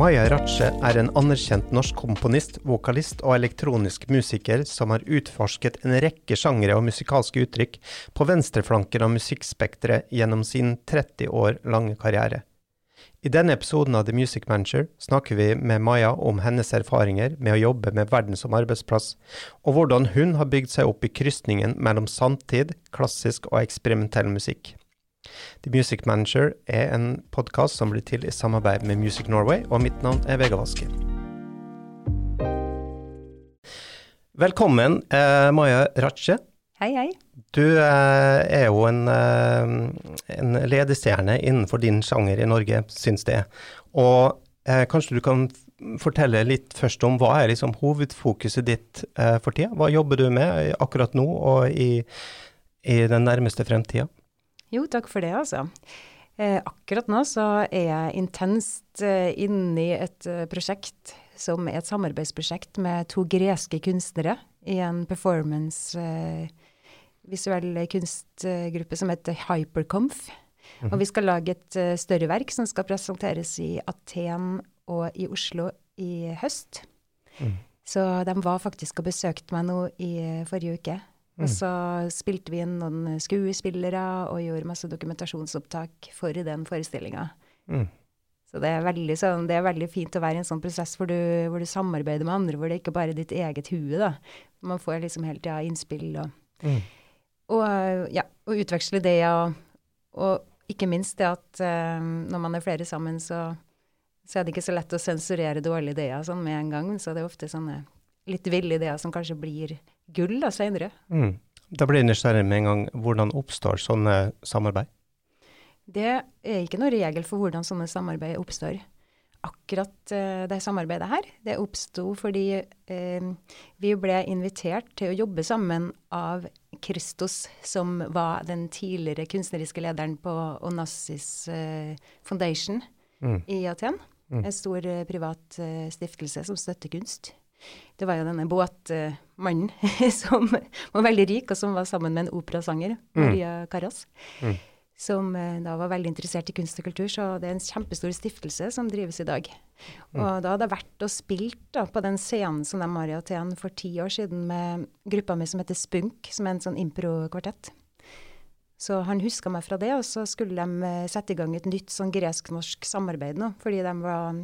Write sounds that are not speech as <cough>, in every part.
Maja Ratche er en anerkjent norsk komponist, vokalist og elektronisk musiker som har utforsket en rekke sjangre og musikalske uttrykk på venstreflanken av musikkspekteret gjennom sin 30 år lange karriere. I denne episoden av The Music Manager snakker vi med Maja om hennes erfaringer med å jobbe med verden som arbeidsplass, og hvordan hun har bygd seg opp i krysningen mellom samtid, klassisk og eksperimentell musikk. The Music Manager er en podkast som blir til i samarbeid med Music Norway, og mitt navn er Vegard Vaske. Velkommen, eh, Maja Ratche. Hei, hei. Du eh, er jo en, eh, en ledestjerne innenfor din sjanger i Norge, syns det. Og eh, kanskje du kan fortelle litt først om hva er liksom hovedfokuset ditt eh, for tida? Hva jobber du med akkurat nå og i, i den nærmeste fremtida? Jo, takk for det, altså. Eh, akkurat nå så er jeg intenst eh, inne i et eh, prosjekt som er et samarbeidsprosjekt med to greske kunstnere i en performance eh, visuell kunstgruppe som heter Hyperconf. Mm -hmm. Og vi skal lage et uh, større verk som skal presenteres i Aten og i Oslo i høst. Mm. Så de var faktisk og besøkte meg nå i forrige uke. Og mm. så spilte vi inn noen skuespillere og gjorde masse dokumentasjonsopptak for den forestillinga. Mm. Så det er, veldig, sånn, det er, veldig, fint å være i en sånn prosess hvor du, hvor du samarbeider med andre, hvor det ikke bare er ditt eget hue. da. Man får liksom hele tida innspill og, mm. og, ja, og utveksle det. Og, og, ikke minst det at um, når man er flere sammen, så, så, er det ikke så lett å sensurere dårlige ideer sånn med en gang. Så det er ofte sånne litt ville ideer som kanskje blir gull da seinere. Mm. Da blir jeg nysgjerrig med en gang. Hvordan oppstår sånne samarbeid? Det er ikke noe regel for hvordan sånne samarbeid oppstår. Akkurat uh, det samarbeidet her, det oppsto fordi uh, vi ble invitert til å jobbe sammen av Kristos, som var den tidligere kunstneriske lederen på Onassis uh, Foundation mm. i Aten. Mm. En stor privat stiftelse som støtter kunst. Det var jo denne båtmannen <laughs> som var veldig rik, og som var sammen med en operasanger, mm. Maria Carras. Mm. Som eh, da var veldig interessert i kunst og kultur, så det er en kjempestor stiftelse som drives i dag. Mm. Og da hadde jeg vært og spilt da, på den scenen som de har i Aten for ti år siden med gruppa mi som heter Spunk, som er en sånn impro-kvartett. Så han huska meg fra det, og så skulle de eh, sette i gang et nytt sånn gresk-norsk samarbeid nå, fordi de var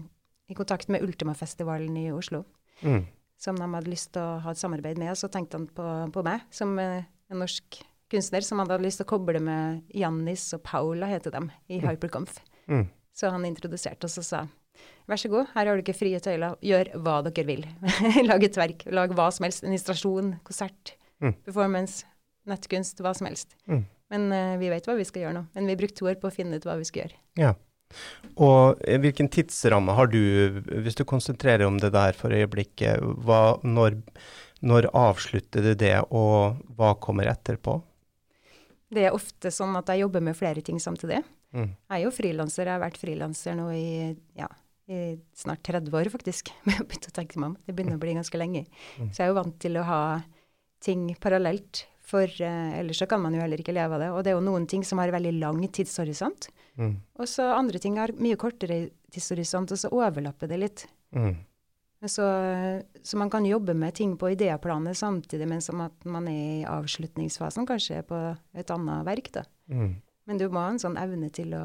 i kontakt med Ultimafestivalen i Oslo. Mm. Som de hadde lyst til å ha et samarbeid med. Og så tenkte han på, på meg som en norsk kunstner som han hadde lyst til å koble med Jannis og Paula, heter de, i mm. Hyperconf. Mm. Så han introduserte oss og sa vær så god, her har dere frie tøyler, gjør hva dere vil. <laughs> lag et verk, lag hva som helst. En installasjon, konsert, mm. performance, nettkunst, hva som helst. Mm. Men uh, vi vet hva vi skal gjøre nå. Men vi brukte to år på å finne ut hva vi skal gjøre. Ja. Og hvilken tidsramme har du, hvis du konsentrerer om det der for øyeblikket, hva, når, når avslutter du det, og hva kommer etterpå? Det er ofte sånn at jeg jobber med flere ting samtidig. Mm. Jeg er jo frilanser, jeg har vært frilanser nå i, ja, i snart 30 år, faktisk. <laughs> Men jeg begynte å tenke meg om, Det begynner å bli ganske lenge. Mm. Så jeg er jo vant til å ha ting parallelt for eh, ellers så kan man jo heller ikke leve av det. Og det er jo noen ting som har veldig lang tidshorisont. Mm. Og så andre ting har mye kortere tidshorisont, og så overlapper det litt. Mm. Så, så, man kan jobbe med ting på idéplanet samtidig mens at man er i avslutningsfasen, kanskje på et annet verk. da. Mm. Men du må ha en sånn evne til å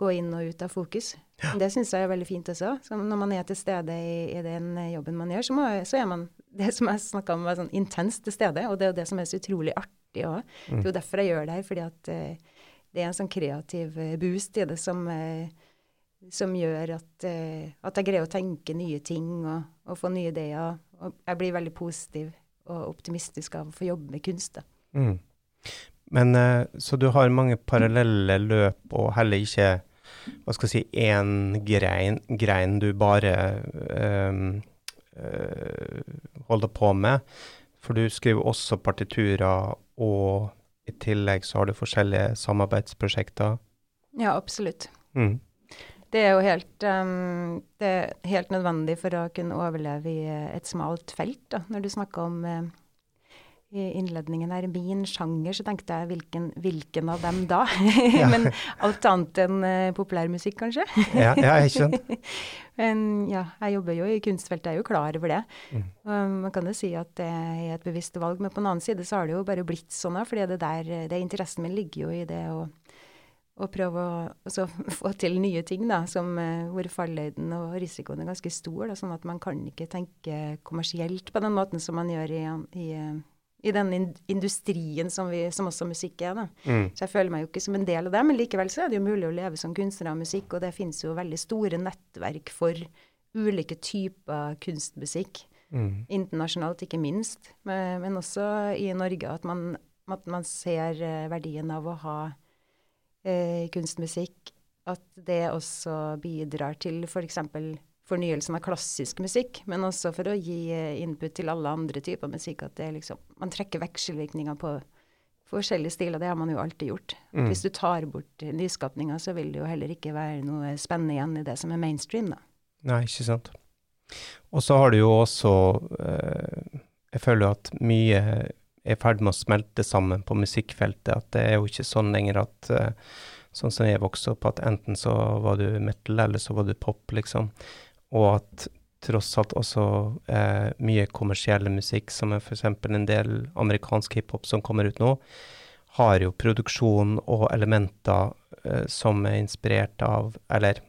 gå inn og ut av fokus. Ja. Det syns jeg er veldig fint også. Så når man er til stede i, i den jobben man gjør, så, må, så er man det som jeg snakka om, var sånn intenst til stede. Og det er jo det som er så utrolig artig òg. Mm. Det er jo derfor jeg gjør det her. fordi at uh, det er en sånn kreativ uh, boost i det som, uh, som gjør at, at, jeg greier å tenke nye ting og, og, få nye ideer. Og jeg blir veldig positiv og optimistisk av å få jobbe med kunst. Mm. Men Så du har mange parallelle løp og heller ikke hva skal jeg si, én grein, grein du bare um, uh, holder på med. For du skriver også partiturer, og i tillegg så har du forskjellige samarbeidsprosjekter. Ja, absolutt. Mm. Det er jo helt, um, det er helt nødvendig for å kunne overleve i et smalt felt, da, når du snakker om uh, i innledningen her, min sjanger, så tenkte jeg hvilken, hvilken av dem da? <laughs> Men alt annet enn uh, populærmusikk, kanskje? ja, ja, jeg skjønner. <laughs> Men ja, jeg jobber jo i kunstfeltet, jeg er jo klar over det. Mm. Um, man kan jo si at det er et bevisst valg, men på den annen side så har det jo bare blitt sånn, fordi det der, det interessen min ligger jo i det å og prøve å altså, <laughs> få til nye ting, da, som, uh, hvor falløyden og risikoen er ganske stor. Da, sånn at man kan ikke tenke kommersielt på den måten som man gjør i, i, i den industrien som, vi, som, også musikk er. Mm. Så jeg føler meg jo ikke som en del av det, men likevel så er det jo mulig å leve som kunstner av musikk, og det finnes jo veldig store nettverk for ulike typer kunstmusikk. Mm. Internasjonalt, ikke minst, men, men, også i Norge. At man, at man ser uh, verdien av å ha eh, kunstmusikk, at det også bidrar til f.eks. For fornyelsen av klassisk musikk, men også for å gi eh, input til alle andre typer musikk. At det liksom, man trekker vekselvirkninger på forskjellige stiler. Det har man jo alltid gjort. Mm. Hvis du tar bort nyskapninga, så vil det jo heller ikke være noe spennende igjen i det som er mainstream, da. Nei, ikke sant. Og så har du jo også eh, Jeg føler at mye er i ferd med å smelte sammen på musikkfeltet. At det er jo ikke sånn lenger at eh, Sånn som jeg vokste opp, at enten så var du metal, eller så var du pop, liksom. Og at tross alt også eh, mye kommersielle musikk, som er f.eks. en del amerikansk hiphop som kommer ut nå, har jo produksjon og elementer eh, som er inspirert av, eller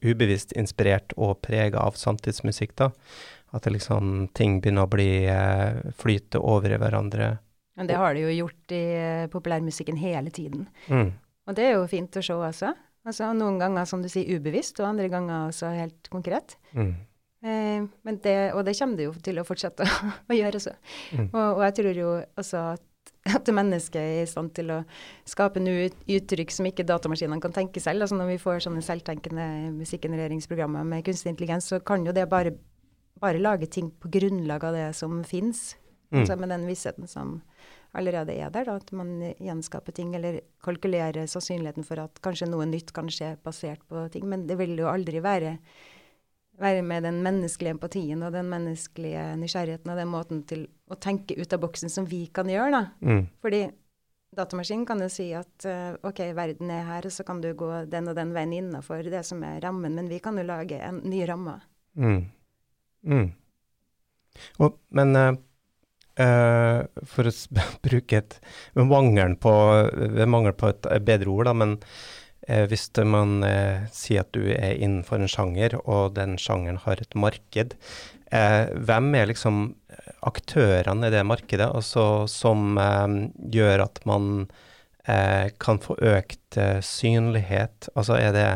ubevisst inspirert og prega av samtidsmusikk, da. At det liksom, ting begynner å bli eh, flyte over i hverandre. Men det har det jo gjort i eh, populærmusikken hele tiden. Mm. Og det er jo fint å se også. Altså, noen ganger, som du sier, ubevisst, og andre ganger også helt konkret. Mm. Eh, det, og det kommer det jo til å fortsette å, <laughs> å gjøre så. Mm. Og, og, jeg tror jo også at, at mennesket er i stand til å skape noe uttrykk som ikke datamaskinene kan tenke selv. Altså når vi får sånne selvtenkende musikkgenereringsprogrammer med kunstig intelligens, så kan jo det bare bare lage ting på grunnlag av det som fins. Mm. Altså med den vissheten som allerede er der, da, at man gjenskaper ting eller kalkulerer sannsynligheten for at kanskje noe nytt kan skje basert på ting. Men det vil jo aldri være, være med den menneskelige empatien og den menneskelige nysgjerrigheten og den måten til å tenke ut av boksen som vi kan gjøre. da. Mm. Fordi datamaskinen kan jo si at uh, OK, verden er her, og så kan du gå den og den veien innafor det som er rammen, men vi kan jo lage en ny ramme. Mm. Mm. Og, men uh, uh, for å <laughs> bruke et Ved mangel på, mangel på et bedre ord, da, men uh, hvis man sier at du er innenfor en sjanger, og den sjangeren har et marked, hvem er liksom aktørene i det markedet altså, som gjør at man kan få økt synlighet? Altså er det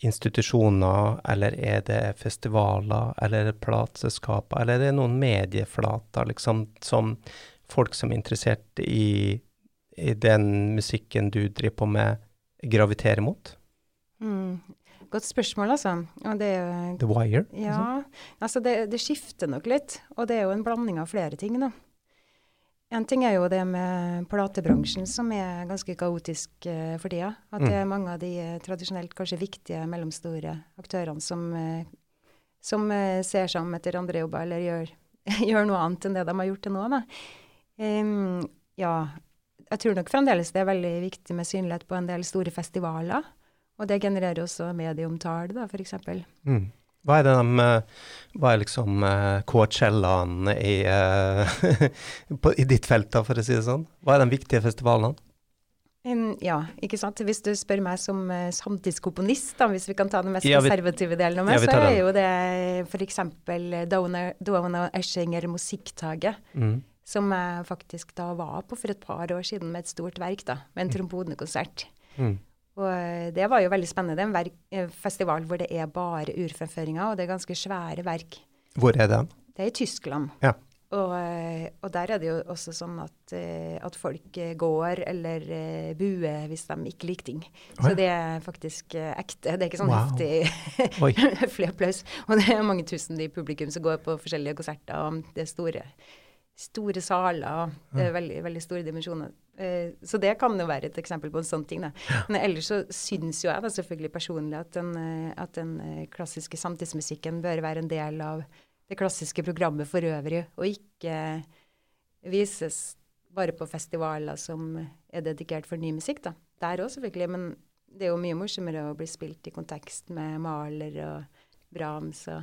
institusjoner, eller er det festivaler, eller er det plateselskaper, eller er det noen medieflater, liksom, som folk som er interessert i, i den musikken du driver på med, graviterer mot? Mm. Godt spørsmål, altså. Det, The Wire? Ja, liksom. altså det, det, skifter nok litt. Og det er jo en blanding av flere ting, da. En ting er jo det med platebransjen, som er ganske kaotisk uh, for tida. At det er mm. mange av de uh, tradisjonelt kanskje viktige mellomstore aktørene som, uh, som ser seg om etter andre jobber, eller gjør, <laughs> gjør, noe annet enn det de har gjort til nå. Da. Um, ja, jeg tror nok fremdeles det er veldig viktig med synlighet på en del store festivaler. Og det genererer også medieomtale, da, f.eks. Mm. Hva er, det de, hva er liksom uh, Coachellaen i, <laughs> uh, i ditt felt, da, for å si det sånn? Hva er de viktige festivalene? Um, ja, ikke sant. Hvis du spør meg som uh, samtidskomponist, da, hvis vi kan ta den mest ja, konservative delen av meg, ja, så er jo det f.eks. Dona Eschinger musikktaget, Mm. Som jeg faktisk da var på for et par år siden med et stort verk, da, med en trombonekonsert. Mm. Og eh, det var jo veldig spennende. Det er en verk, eh, festival hvor det er bare urfremføringer, og det er ganske svære verk. Hvor er det? Det er i Tyskland. Ja. Og, eh, og, der er det jo også sånn at, at folk går eller buer hvis de ikke liker ting. Oh, Så det er faktisk ekte. Det er ikke sånn wow. heftig høflig applaus. Og det er mange tusen i publikum som går på forskjellige konserter. og Det er store, store saler. Det er veldig, veldig store dimensjoner. Eh, så det kan jo være et eksempel på en sånn ting. Da. Men ellers så syns jo jeg da selvfølgelig personlig at den, eh, at den eh, klassiske samtidsmusikken bør være en del av det klassiske programmet for øvrig, og ikke vises bare på festivaler som er dedikert for ny musikk, da. Der òg, selvfølgelig. Men det er jo mye morsommere å bli spilt i kontekst med Mahler og Brahms og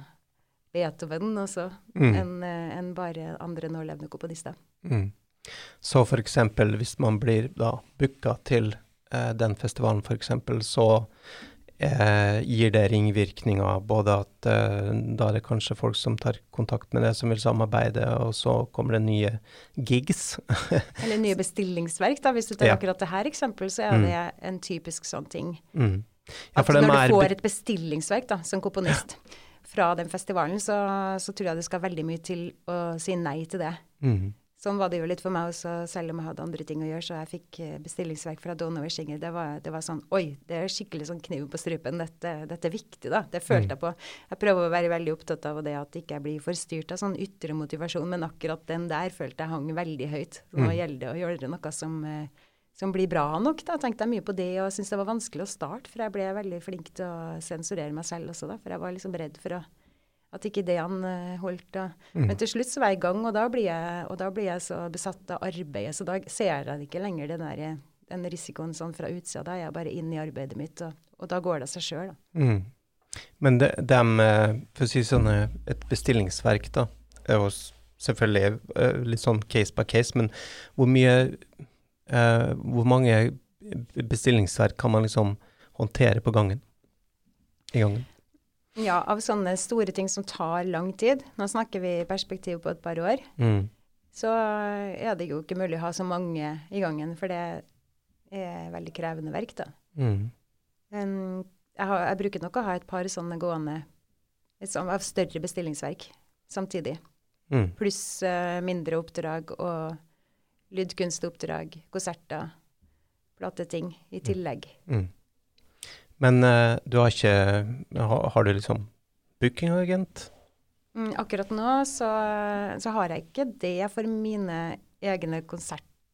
Beethoven også, Mm. enn en bare andre nålevende komponister. Mm. Så eksempel hvis man blir da booka til eh, den festivalen eksempel, så eh, gir det ringvirkninger, både at eh, da er det kanskje folk som tar kontakt med det, som vil samarbeide, og så kommer det nye gigs. <laughs> Eller nye bestillingsverk, da. Hvis du tar Ja. akkurat det her eksempel, så er Mm. det en typisk sånn ting. Mm. Ja, At når du får et bestillingsverk da, som komponist fra den festivalen, så, så tror jeg det skal veldig mye til å si nei til det. Mm. Sånn var det jo litt for meg også, selv om jeg hadde andre ting å gjøre. Så jeg fikk eh, bestillingsverk fra Donover Singer. Det var, det var sånn Oi, det er skikkelig sånn kniv på strupen. Dette, dette er viktig, da. Det følte jeg på. Jeg prøver å være veldig opptatt av det at ikke jeg blir for styrt av sånn ytre motivasjon, men akkurat den der følte jeg hang veldig høyt. Så nå Mm. gjelder det å gjøre noe som, eh, som blir bra nok. Da tenkte jeg mye på det og syntes det var vanskelig å starte, for jeg ble veldig flink til å sensurere meg selv også, da. For jeg var liksom redd for å, at ikke ideene han holdt. Da. Mm. Men til slutt så var jeg i gang, og da blir jeg, og da blir jeg så besatt av arbeidet, så da ser jeg ikke lenger den, der, den risikoen sånn fra utsida. Da er jeg bare inn i arbeidet mitt, og, og da går det seg sjøl, da. Mm. Men de, dem, eh, for å si sånn, eh, et bestillingsverk, da, er jo selvfølgelig eh, litt sånn case by case, men hvor mye eh, Hvor mange bestillingsverk kan man liksom håndtere på gangen? I gangen? Ja, av sånne store ting som tar lang tid, nå snakker vi perspektiv på et par år, Mm. så er det jo ikke mulig å ha så mange i gangen, for det er veldig krevende verk, da. Mm. Um, jeg, har, jeg bruker nok å ha et par sånne gående et sånn, av større bestillingsverk samtidig. Mm. Pluss uh, mindre oppdrag og lydkunstoppdrag, konserter, plateting i tillegg. Mm. Men uh, du har ikke Har, har du liksom bookingagent? Mm, akkurat nå så, så har jeg ikke det for mine egne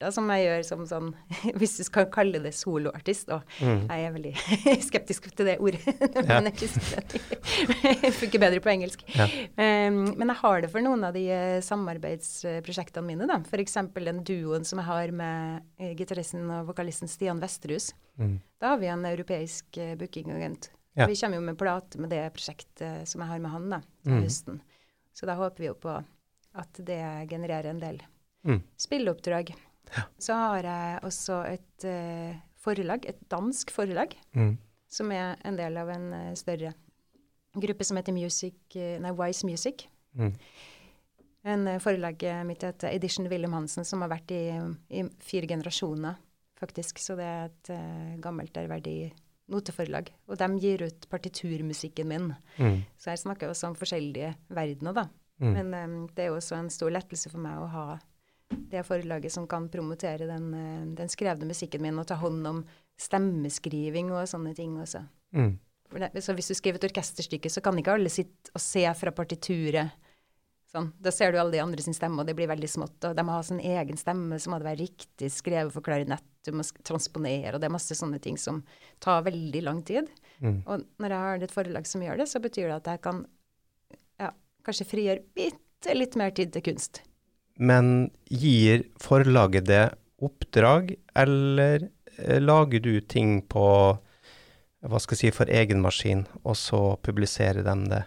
konserter, som jeg gjør som sånn <laughs> Hvis du skal kalle det soloartist, og Mm. jeg er veldig <laughs> skeptisk til det ordet. <laughs> Ja. men jeg funker bedre på engelsk. Ja. Um, men jeg har det for noen av de eh, samarbeidsprosjektene mine. da. F.eks. den duoen som jeg har med eh, gitaristen og vokalisten Stian Vesterhus. Mm. Da har vi en europeisk uh, bookingagent. Ja. Vi kommer jo med plate med det prosjektet som jeg har med han da, til Mm. høsten. Så da håper vi jo på at det genererer en del Mm. spilleoppdrag. Ja. Så har jeg også et uh, forlag, et dansk forlag, Mm. som er en del av en uh, større gruppe som heter Music, eh, nei, Wise Music. Mm. En Forlaget mitt heter Edition Wilhelm Hansen, som har vært i, i fire generasjoner, faktisk. Så det er et gammelt, ærverdig noteforlag. Og de gir ut partiturmusikken min. Mm. Så her snakker jeg også om forskjellige verdener, da. Mm. Men um, det er jo også en stor lettelse for meg å ha det forlaget som kan promotere den, eh, den skrevne musikken min, og ta hånd om stemmeskriving og sånne ting også. Mm. Så hvis du skriver et orkesterstykke, så kan ikke alle sitte og se fra partituret. Sånn. Da ser du alle de andre sin stemme, og det blir veldig smått. Og de må ha sin egen stemme, så må det være riktig skrevet for klarinett, du må transponere, og det er masse sånne ting som tar veldig lang tid. Mm. Og når jeg har et forlag som gjør det, så betyr det at jeg kan ja, kanskje frigjøre bitte litt mer tid til kunst. Men gir forlaget det oppdrag, eller eh, lager du ting på hva skal jeg si, for egen maskin, og så publiserer de det?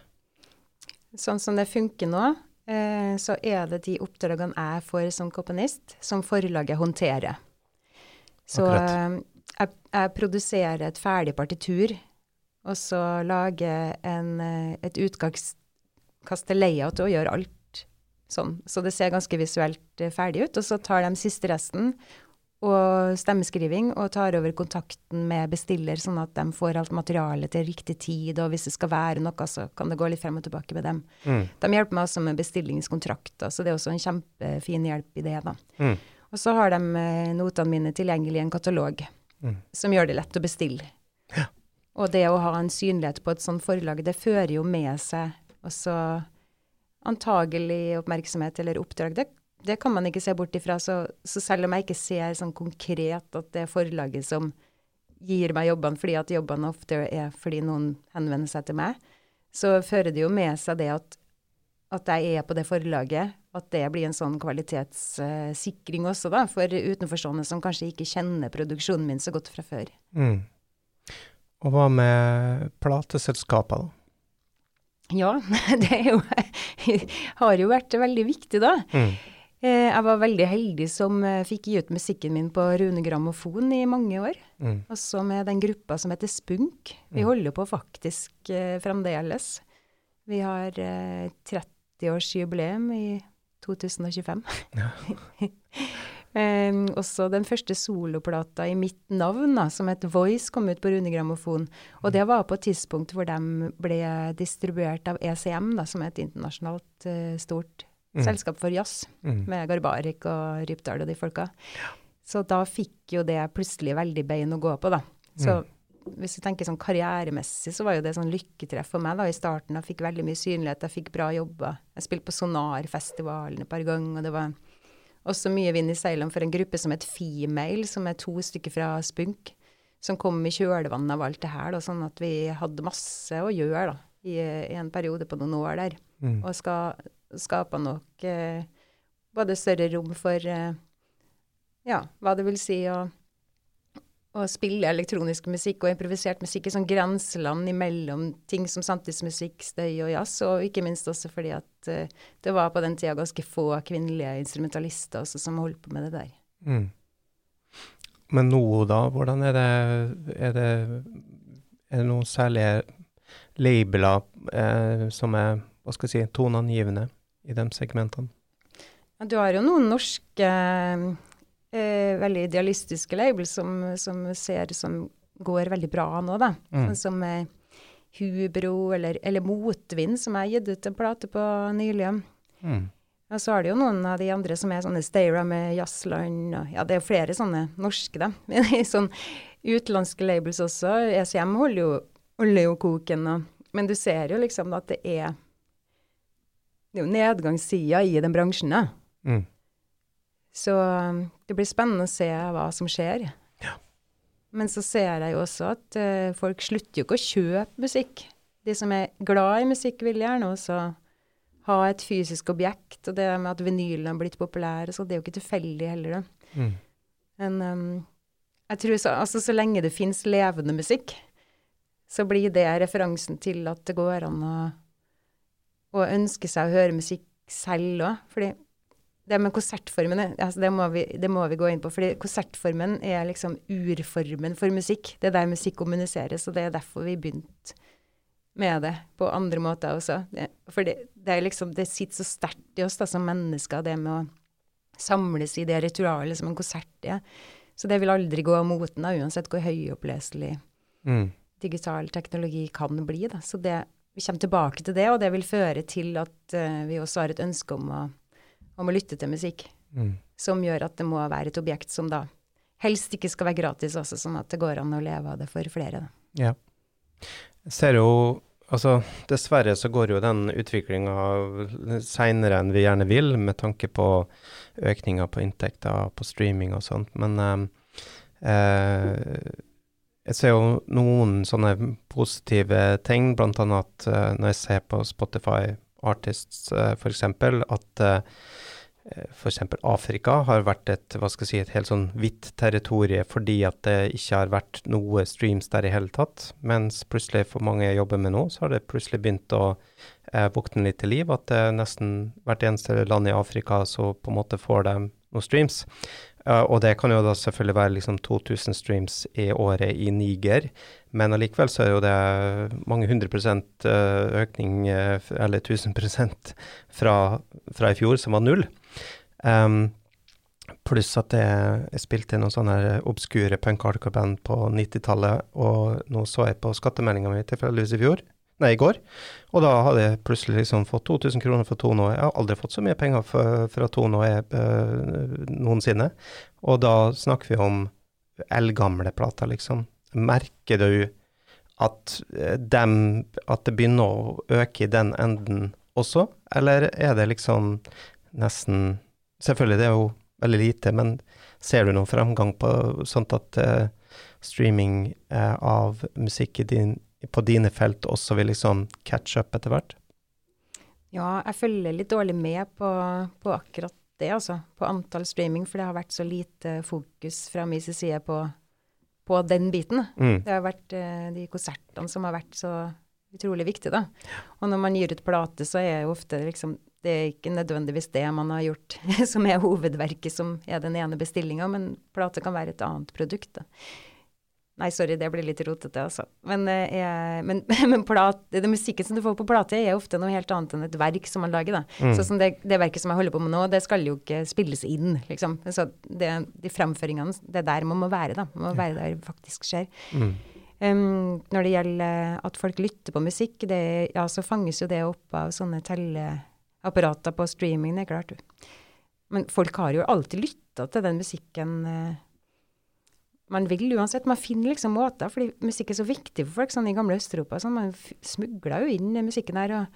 Sånn som det funker nå, eh, så er det de oppdragene jeg får som komponist, som forlaget håndterer. Så eh, jeg, jeg produserer et ferdig partitur, og så lager en, et utkast til layout og gjør alt sånn. Så det ser ganske visuelt eh, ferdig ut. Og så tar de siste resten og stemmeskriving, og tar over kontakten med bestiller, sånn at de får alt materialet til riktig tid, og hvis det skal være noe, så kan det gå litt frem og tilbake med dem. Mm. De hjelper meg også med bestillingskontrakter, så det er også en kjempefin hjelp i det. da. Mm. Og så har de eh, notene mine tilgjengelig i en katalog, Mm. som gjør det lett å bestille. Ja. Og det å ha en synlighet på et sånt forlag, det fører jo med seg også antagelig oppmerksomhet eller oppdrag. Det, det kan man ikke se bort ifra. Så, så selv om jeg ikke ser sånn konkret at det er forlaget som gir meg jobbene, fordi at jobbene ofte er fordi noen henvender seg til meg, så fører det jo med seg det at at jeg er på det forlaget, at det blir en sånn kvalitetssikring også, da, for utenforstående som kanskje ikke kjenner produksjonen min så godt fra før. Mm. Og hva med plateselskaper, da? Ja, <laughs> det jo, har jo vært veldig viktig, da. Mm. Eh, jeg var veldig heldig som eh, fikk gi ut musikken min på Rune Grammofon i mange år. Mm. Også med den gruppa som heter Spunk. Vi Mm. holder på faktisk eh, fremdeles. Vi har eh, 30-årsjubileum i 2025. Ja. <laughs> Em, også den første soloplata i mitt navn, da, som het Voice, kom ut på Rune Grammofon. Og det var på et tidspunkt hvor de ble distribuert av ECM, da, som er et internasjonalt eh, stort Mm. selskap for jazz, Mm. med Garbarek og Rypdal og de folka. Så da fikk jo det plutselig veldig bein å gå på, da. Så hvis du tenker sånn karrieremessig, så var jo det sånn lykketreff for meg da i starten. Jeg fikk veldig mye synlighet, jeg fikk bra jobber. Jeg spilte på Sonarfestivalen et par ganger, og det var også mye vind i seilene for en gruppe som het Female, som er to stykker fra Spunk, som kom i kjølvannet av alt det her, da, sånn at vi hadde masse å gjøre da, i, i en periode på noen år der Mm. og skal, skapa nok eh, både større rom for eh, ja, hva det vil si å, å spille elektronisk musikk og improvisert musikk i sånn grenseland imellom ting som samtidsmusikk, støy og jazz, og ikke minst også fordi at uh, det var på den tida ganske få kvinnelige instrumentalister også som holdt på med det der. Mm. Men nå, da? Hvordan er det Er det, er det noen særlige labeler eh, som er hva skal jeg si, toneangivende i de segmentene? Ja, du har jo noen norske eh, veldig idealistiske labels som, som ser som går veldig bra nå, da. Mm. Sånn som eh, Hubro eller, eller Motvind, som jeg har gitt ut en plate på nylig. Mm. Og så har det jo noen av de andre som er sånne Stayra med Jazzland, og ja, det er flere sånne norske, da. <laughs> Men i sånn utenlandske labels også. ECM holder jo, holder jo koken, og, men du ser jo liksom at det er det er jo nedgangssida i den bransjen, da. Mm. Så um, det blir spennende å se hva som skjer. Ja. Men så ser jeg jo også at uh, folk slutter jo ikke å kjøpe musikk. De som er glad i musikk, vil gjerne også ha et fysisk objekt. Og det med at vinylen har blitt populær, så det er jo ikke tilfeldig heller, da. Mm. Men um, jeg tror så, altså, så lenge det fins levende musikk, så blir det referansen til at det går an å, å ønske seg å høre musikk selv òg. Fordi det med konsertformen, er- altså det, må vi, det må vi gå inn på. fordi konsertformen er liksom urformen for musikk. Det er der musikk kommuniseres, og det er derfor vi begynte med det på andre måter også. For det, det liksom, det sitter så sterkt i oss da, som mennesker, det med å samles i det ritualet som en konsert er. Så det vil aldri gå av moten, da, uansett hvor høyoppleselig Mm. digital teknologi kan bli. Da. Så det, vi kommer tilbake til det, og det vil føre til at uh, vi også har et ønske om å, om å lytte til musikk, Mm. som gjør at det må være et objekt som da helst ikke skal være gratis også, sånn at det går an å leve av det for flere. Da. Ja. Jeg ser jo Altså, dessverre så går jo den utviklinga seinere enn vi gjerne vil, med tanke på økninga på inntekter på streaming og sånt. Men eh, eh, jeg ser jo noen sånne positive ting, blant annet eh, når jeg ser på Spotify Artists eh, f.eks., at eh, f.eks. Afrika har vært et, hva skal jeg si, et helt sånn hvitt territorie fordi at det ikke har vært noe streams der i hele tatt. Mens plutselig for mange jeg jobber med nå, så har det plutselig begynt å eh, våkne litt til liv. At det nesten hvert eneste land i Afrika så på en måte får de noen streams. Eh, og det kan jo da selvfølgelig være liksom 2000 streams i året i Niger. Men allikevel så er jo det mange hundre prosent eh, økning, eh, eller 1000 prosent fra, fra i fjor, som var null. Um, pluss at jeg spilte i noen sånne obskure punk hardcore-band på 90-tallet, og nå så jeg på skattemeldinga mi tilfeldigvis i fjor, nei, i går, og da hadde jeg plutselig liksom fått 2000 kroner for Tone, jeg har aldri fått så mye penger fra Tone jeg eh, noensinne. Og da snakker vi om eldgamle plater, liksom. Merker du at, eh, dem, at det begynner å øke i den enden også, eller er det liksom nesten Selvfølgelig, det er jo veldig lite, men ser du noen fremgang på sånt at uh, streaming uh, av musikk i din, på dine felt også vil liksom catch up etter hvert? Ja, jeg følger litt dårlig med på, på akkurat det, altså. På antall streaming, for det har vært så lite fokus fra min side på, på den biten. Mm. Det har vært eh, de konsertene som har vært så utrolig viktige, da. Og når man gir ut plate, så er jo ofte liksom Det er ikke nødvendigvis det man har gjort <laughs> som er hovedverket, som er den ene bestillinga, men plate kan være et annet produkt, da. Nei, sorry, det blir litt rotete, altså. Men, eh, jeg, men, <laughs> men plat, det musikken som du får på plate, er ofte noe helt annet enn et verk som man lager, da. Mm. Sånn som det, det verket som jeg holder på med nå, det skal jo ikke spilles inn, liksom. Så det, de framføringene, det er der man må være, da. Man må være der det faktisk skjer. Mm. Um, når det gjelder at folk lytter på musikk, det, ja, så fanges jo det opp av sånne telleapparater på streaming, det er klart. Men folk har jo alltid lytta til den musikken eh, man vil uansett. Man finner liksom måter, fordi musikk er så viktig for folk. sånn I gamle Øst-Europa sånn, man smugla jo inn musikken der. og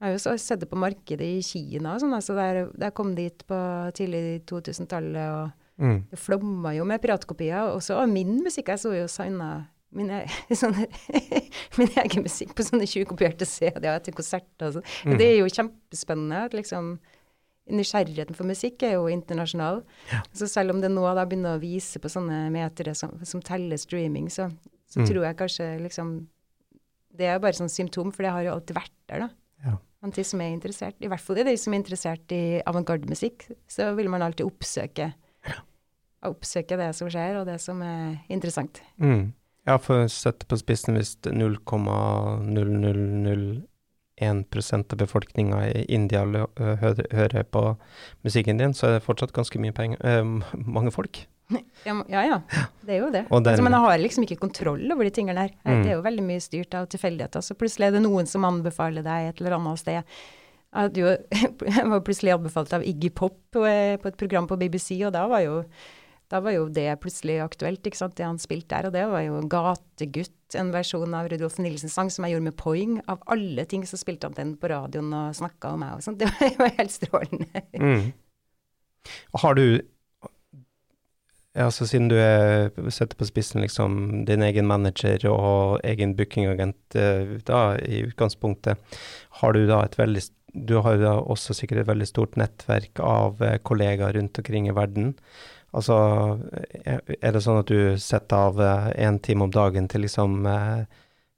Jeg har jo så sett det på markedet i Kina og sånn. altså der, der kom hit på tidlig 2000-tallet. og Mm. det flomma jo med piratkopier. Også av min musikk. Jeg så jo signa min, e- <laughs> sånne, <laughs> min egen musikk på sånne 20-kopierte CD-er etter konserter. og sånn. Mm. Det er jo kjempespennende. at liksom Nysgjerrigheten for musikk er jo internasjonal. Så selv om det nå da begynner å vise på sånne metere som, som teller streaming, så, så Mm. tror jeg kanskje liksom Det er jo bare sånn symptom, for det har jo alltid vært der, da. Ja. Men de som er interessert. I hvert fall de som er interessert i avantgardemusikk, så vil man alltid oppsøke oppsøke det som skjer, og det som er interessant. Mm. Ja, for å sette på spissen hvis 0,0001 av befolkninga i India hører, hører på musikken din, så er det fortsatt ganske mye penger, uh, mange folk. <laughs> Ja, ja, ja. Det er jo det. Den- altså, men jeg har liksom ikke kontroll over de tingene der. Mm. Det er jo veldig mye styrt av tilfeldigheter. Så plutselig er det noen som anbefaler deg et eller annet sted. Jeg, jo, <laughs> jeg var plutselig anbefalt av Iggy Pop eh, på et program på BBC, og da var jo da var jo det plutselig aktuelt, ikke sant, det han spilte der. Og det var jo Gategutt, en versjon av Rudolf Nilsens sang som jeg gjorde med Poing. Av alle ting så spilte han den på radioen og snakka om meg og sånn. <laughs> Det var jo helt strålende. Mm. Har du altså Siden du er, setter på spissen liksom din egen manager og egen bookingagent eh, da, i utgangspunktet, har du da et veldig Du har jo da også sikkert et veldig stort nettverk av eh, kollegaer rundt omkring i verden. Altså, er det sånn at du setter av én time om dagen til liksom uh,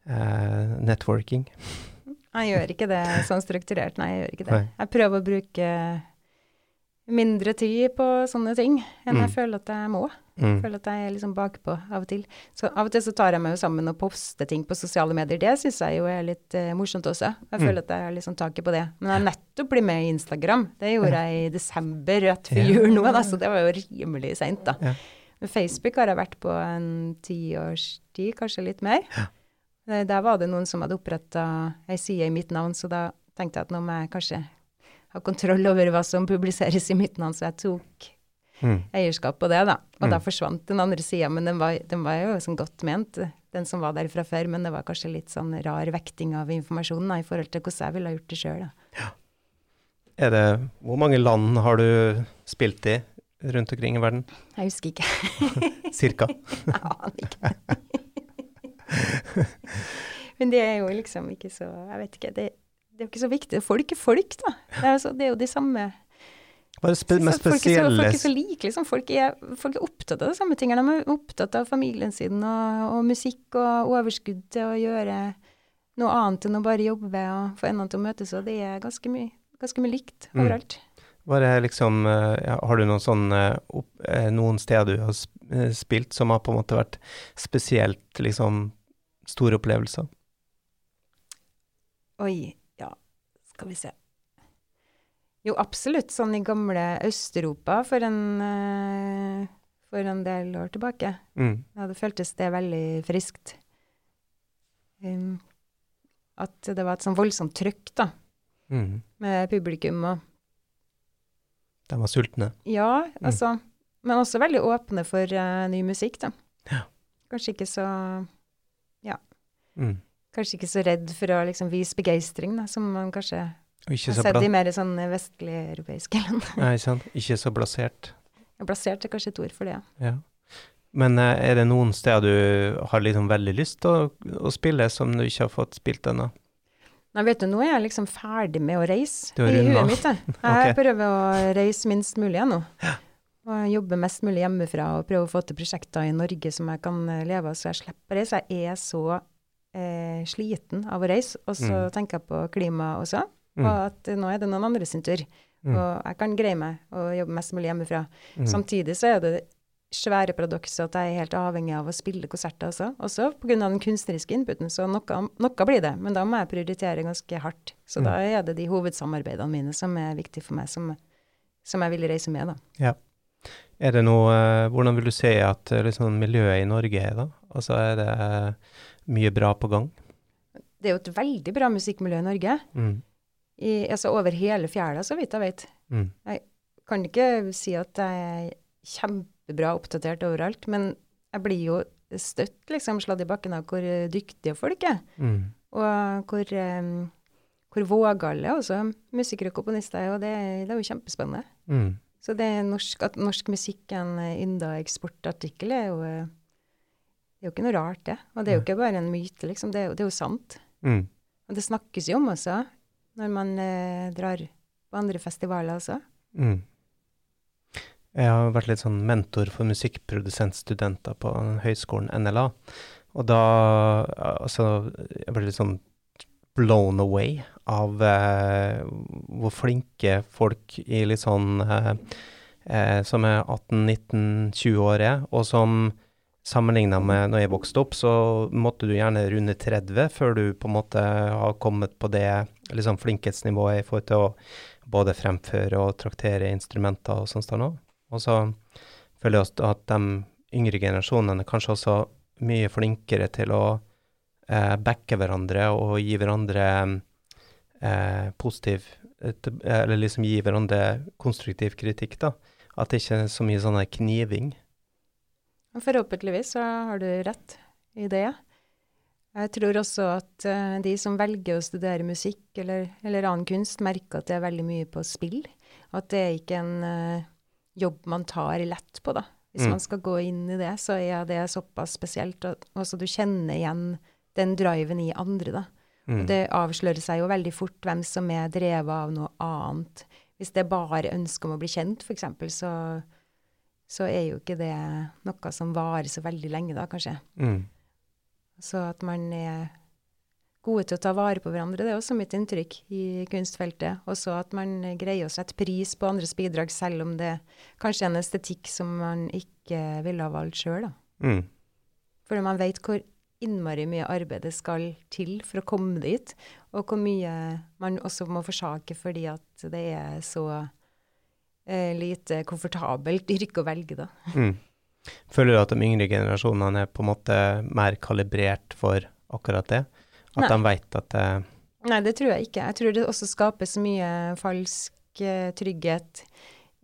eh, networking? Jeg gjør ikke det sånn strukturert, nei, jeg gjør ikke det. Jeg prøver å bruke mindre tid på sånne ting enn Mm. jeg føler at jeg må. Mm. Føler at jeg er liksom bakpå av og til. Så av og til så tar jeg meg jo sammen og poster ting på sosiale medier. Det syns jeg jo er litt uh, morsomt også. Jeg Mm. føler at jeg har liksom taket på det. Men jeg har nettopp blitt med i Instagram. Det gjorde jeg i desember, rett før jul nå, da, så det var jo rimelig seint, da. Ja. Men Facebook har jeg vært på en tiårs tid, kanskje litt mer. Ja. Der var det noen som hadde oppretta ei side i mitt navn, så da tenkte jeg at nå må jeg kanskje ha kontroll over hva som publiseres i mitt navn, så jeg tok Mm. eierskap på det, da. Og da Mm. forsvant den andre sida, men den var, den var jo sånn godt ment, den som var der fra før, men det var kanskje litt sånn rar vekting av informasjonen da, i forhold til hvordan jeg ville ha gjort det sjøl, da. Er det, hvor mange land har du spilt i rundt omkring i verden? Jeg husker ikke. <laughs> Cirka? Jeg aner ikke. <laughs> men det er jo liksom ikke så Jeg vet ikke. Det, det er jo ikke så viktig. Folk er folk, da. Det er, så, det er jo de samme Hva er det spe mest spesielle folk, er så, folk er så like, liksom. Folk er, folk er opptatt av de samme tingene. De er opptatt av familien sin og, og musikk og overskudd til å gjøre noe annet enn å bare jobbe og få endene til å møtes, og det er ganske mye, ganske mye likt Mm. overalt. Mm. liksom, eh, har du noen sånn, eh, eh, noen steder du har spilt som har på en måte vært spesielt liksom store opplevelser? Oi, skal vi se. Jo, absolutt. Sånn i gamle Øst-Europa for, en, eh, for en del år tilbake. Mm. Ja, det føltes det veldig friskt. Um, at det var et sånn voldsomt trøkk, da, Mm. med publikum og De var sultne. Ja, altså Men også veldig åpne for uh, ny musikk, da. Ja. Kanskje ikke så Ja. Mm. Kanskje ikke så redd for å liksom vise begeistring, da, som man kanskje har sett i mer sånn vestlige europeiske land. Nei, sant? ikke så blasert. Ja, Plassert er kanskje et ord for det, ja. Ja. Men eh, er det noen steder du har liksom veldig lyst til å, å spille, som du ikke har fått spilt ennå? Nei, vet du, nå er jeg liksom ferdig med å reise i huet mitt. <laughs> Jeg, jeg Ok. prøver å reise minst mulig jeg nå. Og jobbe mest mulig hjemmefra og prøve å få til prosjekter i Norge som jeg kan eh, leve av, så jeg slipper å reise. Jeg er så eh, sliten av å reise. Og så Mm. tenker jeg på klima også, Mm. og at nå er det noen andre sin tur. Mm. Og jeg kan greie meg og jobbe mest mulig hjemmefra. Mm. Samtidig så er det svære paradokset at jeg er helt avhengig av å spille konserter også. Også pga. den kunstneriske inputen. Så noe, noe blir det. Men da må jeg prioritere ganske hardt. Så Mm. da er det de hovedsamarbeidene mine som er viktige for meg, som, som jeg vil reise med, da. Er det noe eh, Hvordan vil du si at liksom, miljøet i Norge er, da? Altså, er det mye bra på gang? Det er jo et veldig bra musikkmiljø i Norge. Mm. I, altså over hele fjæra, så vidt jeg vet. Mm. Kan ikke si at jeg er kjempebra oppdatert overalt, men jeg blir jo støtt liksom sladd i bakken av hvor dyktige folk er. Mm. Og hvor, um, hvor vågale også musikere og komponister er, og det, det er jo kjempespennende. Mm. Så det norsk, at norsk musikk er en eh, ynda eksportartikkel, er jo, eh, det er jo ikke noe rart, det. Og det er jo ikke bare en myte, liksom. Det er jo, det er jo sant. Mm. Og det snakkes jo om også, når man eh, drar på andre festivaler også. Mm. Jeg har vært litt sånn mentor for musikkprodusentstudenter på høyskolen NLA. Og da Altså, jeg ble litt sånn blown away av eh, hvor flinke folk i litt sånn eh, eh, Som er 18-19-20 år er, og som sammenligna med når jeg vokste opp, så måtte du gjerne runde 30 før du på en måte har kommet på det liksom flinkhetsnivået i forhold til å både fremføre og traktere instrumenter og sånt. der nå. Og så føler jeg også at de yngre generasjonene er kanskje også mye flinkere til å eh, backe hverandre og gi hverandre eh, positiv eh, Eller liksom gi hverandre konstruktiv kritikk, da. At det ikke er så mye sånn kniving. Forhåpentligvis så har du rett i det. Jeg tror også at eh, de som velger å studere musikk eller, eller annen kunst, merker at det er veldig mye på spill. At det er ikke en uh, jobb man tar lett på, da. Hvis Mm. man skal gå inn i det, så er det såpass spesielt. Og også du kjenner igjen den driven i andre, da. Mm. Og det avslører seg jo veldig fort hvem som er drevet av noe annet. Hvis det er bare ønske om å bli kjent, f.eks., så, så er jo ikke det noe som varer så veldig lenge, da, kanskje. Mm. Så at man er gode til å ta vare på hverandre, det er også mitt inntrykk i kunstfeltet. Og så at man greier å sette pris på andres bidrag, selv om det kanskje er en estetikk som man ikke ville ha valgt sjøl, da. Mm. Fordi man vet hvor innmari mye arbeid det skal til for å komme dit, og hvor mye man også må forsake fordi at det er så lite komfortabelt yrke å velge, da. <laughs> Mm. Føler du at de yngre generasjonene er på en måte mer kalibrert for akkurat det? At Nei. de veit at det Nei, det tror jeg ikke. Jeg tror det også skapes mye falsk eh, trygghet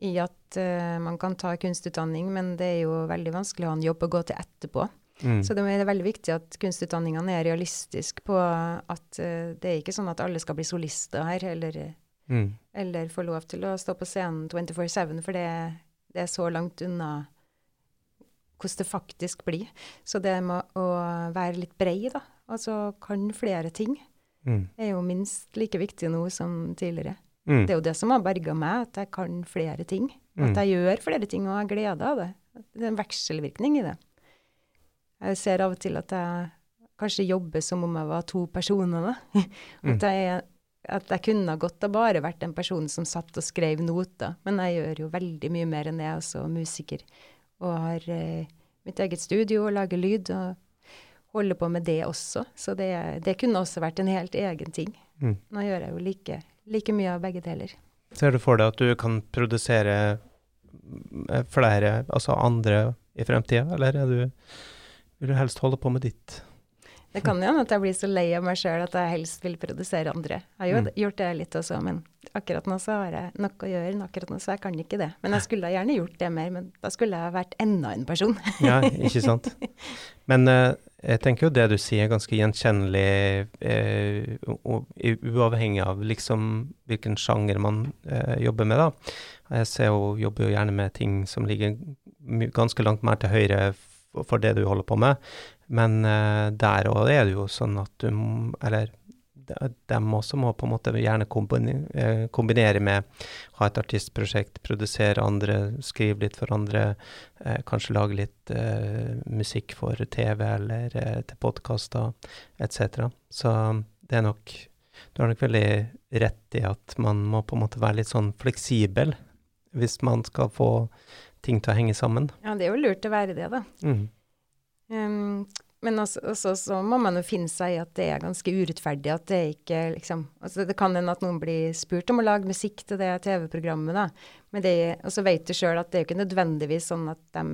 i at uh, man kan ta kunstutdanning, men det er jo veldig vanskelig å ha en jobb å gå til etterpå. mm. Så det er veldig viktig at kunstutdanningene er realistiske på at uh, det er ikke sånn at alle skal bli solister her, eller, mm. eller få lov til å stå på scenen 24-7, for det, det er så langt unna hvordan det faktisk blir. Så det med å være litt brei, da, altså kan flere ting, Mm. er jo minst like viktig nå som tidligere. Mm. Det er jo det som har berga meg, at jeg kan flere ting. Mm. At jeg gjør flere ting og har glede av det. Det er en vekselvirkning i det. Jeg ser av og til at jeg kanskje jobber som om jeg var to personer, da. <laughs> Mm. At, jeg, at jeg kunne godt ha bare vært en person som satt og skrev noter. Men jeg gjør jo veldig mye mer enn det, jeg er også musiker. Og har eh, mitt eget studio og lager lyd. og holder på med det også. Så det, det kunne også vært en helt egen ting. Mm. Nå gjør jeg jo like, like mye av begge deler. Ser du for deg at du kan produsere eh, flere, altså andre, i fremtida, eller er du, vil du helst holde på med ditt? Det kan jo hende at jeg blir så lei av meg sjøl at jeg helst vil produsere andre. Jeg har jo Mm. gjort det litt også, men akkurat nå så har jeg nok å gjøre. Akkurat nå så jeg kan ikke det. Men jeg skulle gjerne gjort det mer, men da skulle jeg vært enda en person. <laughs> Ja, ikke sant? Men uh, jeg tenker jo det du sier er ganske gjenkjennelig, uh, og, u- uavhengig av liksom hvilken sjanger man uh, jobber med, da. Jeg ser jo, jobber jo gjerne med ting som ligger ganske langt mer til høyre for det du holder på med, men uh, der òg er det jo sånn at du Eller de også må på en måte gjerne kombinere, kombinere med ha et artistprosjekt, produsere andre, skrive litt for andre, eh, kanskje lage litt eh, musikk for TV eller eh, til podkaster etc. Så det er nok Du har nok veldig rett i at man må på en måte være litt sånn fleksibel hvis man skal få ting til å henge sammen. Ja, det er jo lurt å være det, da. Mm. Um, men også, også, så må man jo finne seg i at det er ganske urettferdig. At det ikke liksom altså Det kan hende at noen blir spurt om å lage musikk til det TV-programmet, da. Men det, og så vet du sjøl at det er jo ikke nødvendigvis sånn at de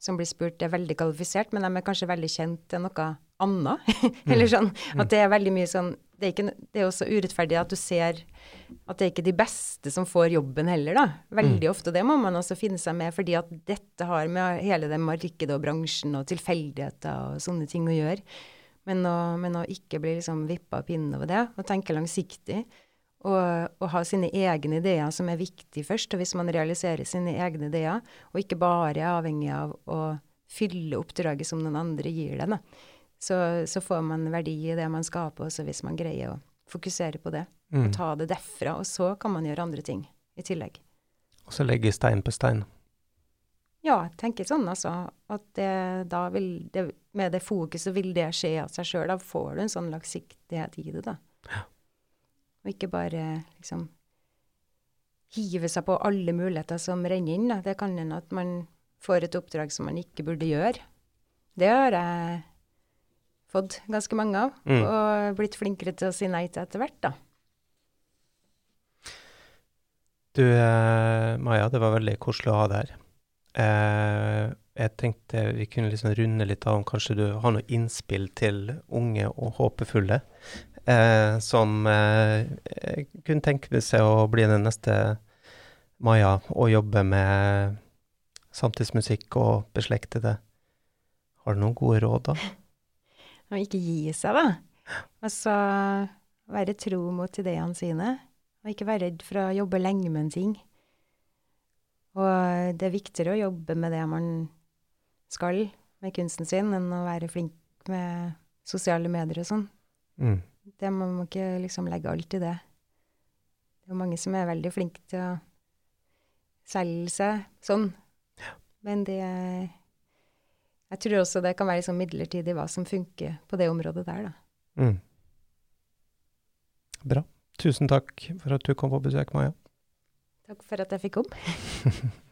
som blir spurt, er veldig kvalifisert, men de er kanskje veldig kjent til noe annet. <laughs> Eller mm. sånn at det er veldig mye sånn det er, ikke, det er også urettferdig at du ser at det er ikke de beste som får jobben heller, da. Veldig mm. ofte. Det må man også finne seg med, fordi at dette har med hele det markedet og bransjen og tilfeldigheter og sånne ting å gjøre. Men å, men å ikke bli liksom vippa av pinnen over det, og tenke langsiktig. Og, og, ha sine egne ideer som er viktig først. Og hvis man realiserer sine egne ideer, og ikke bare er avhengig av å fylle oppdraget som noen andre gir deg, så, så, får man verdi i det man skaper, også hvis man greier å fokusere på det. Mm. Og ta det derfra. Og så kan man gjøre andre ting i tillegg. Og så legge stein på stein. Ja, jeg tenker sånn, altså. At det, da vil det, med det fokuset vil det skje av seg sjøl. Da får du en sånn langsiktighet i det, da. Ja. Og ikke bare liksom hive seg på alle muligheter som renner inn. Da. Det kan hende at man får et oppdrag som man ikke burde gjøre. Det har jeg fått ganske mange av, mm. og blitt flinkere til å si nei til etter hvert, da. Du, eh, Maja, det var veldig koselig å ha deg her. Eh, jeg tenkte vi kunne liksom runde litt av om kanskje du har noe innspill til unge og håpefulle eh, som eh, kunne tenke seg å bli den neste Maja og jobbe med samtidsmusikk og beslektede. Har du noen gode råd, da? Og ikke gi seg, da. Altså være tro mot ideene sine. Og ikke være redd for å jobbe lenge med en ting. Og det er viktigere å jobbe med det man skal med kunsten sin, enn å være flink med sosiale medier og sånn. Mm. Det Man må ikke liksom legge alt i det. Det er mange som er veldig flinke til å selge seg sånn. Men det jeg tror også det kan være liksom midlertidig hva som funker på det området der, da. Mm. Bra. Tusen takk for at du kom på besøk, Maja. Takk for at jeg fikk komme. <laughs>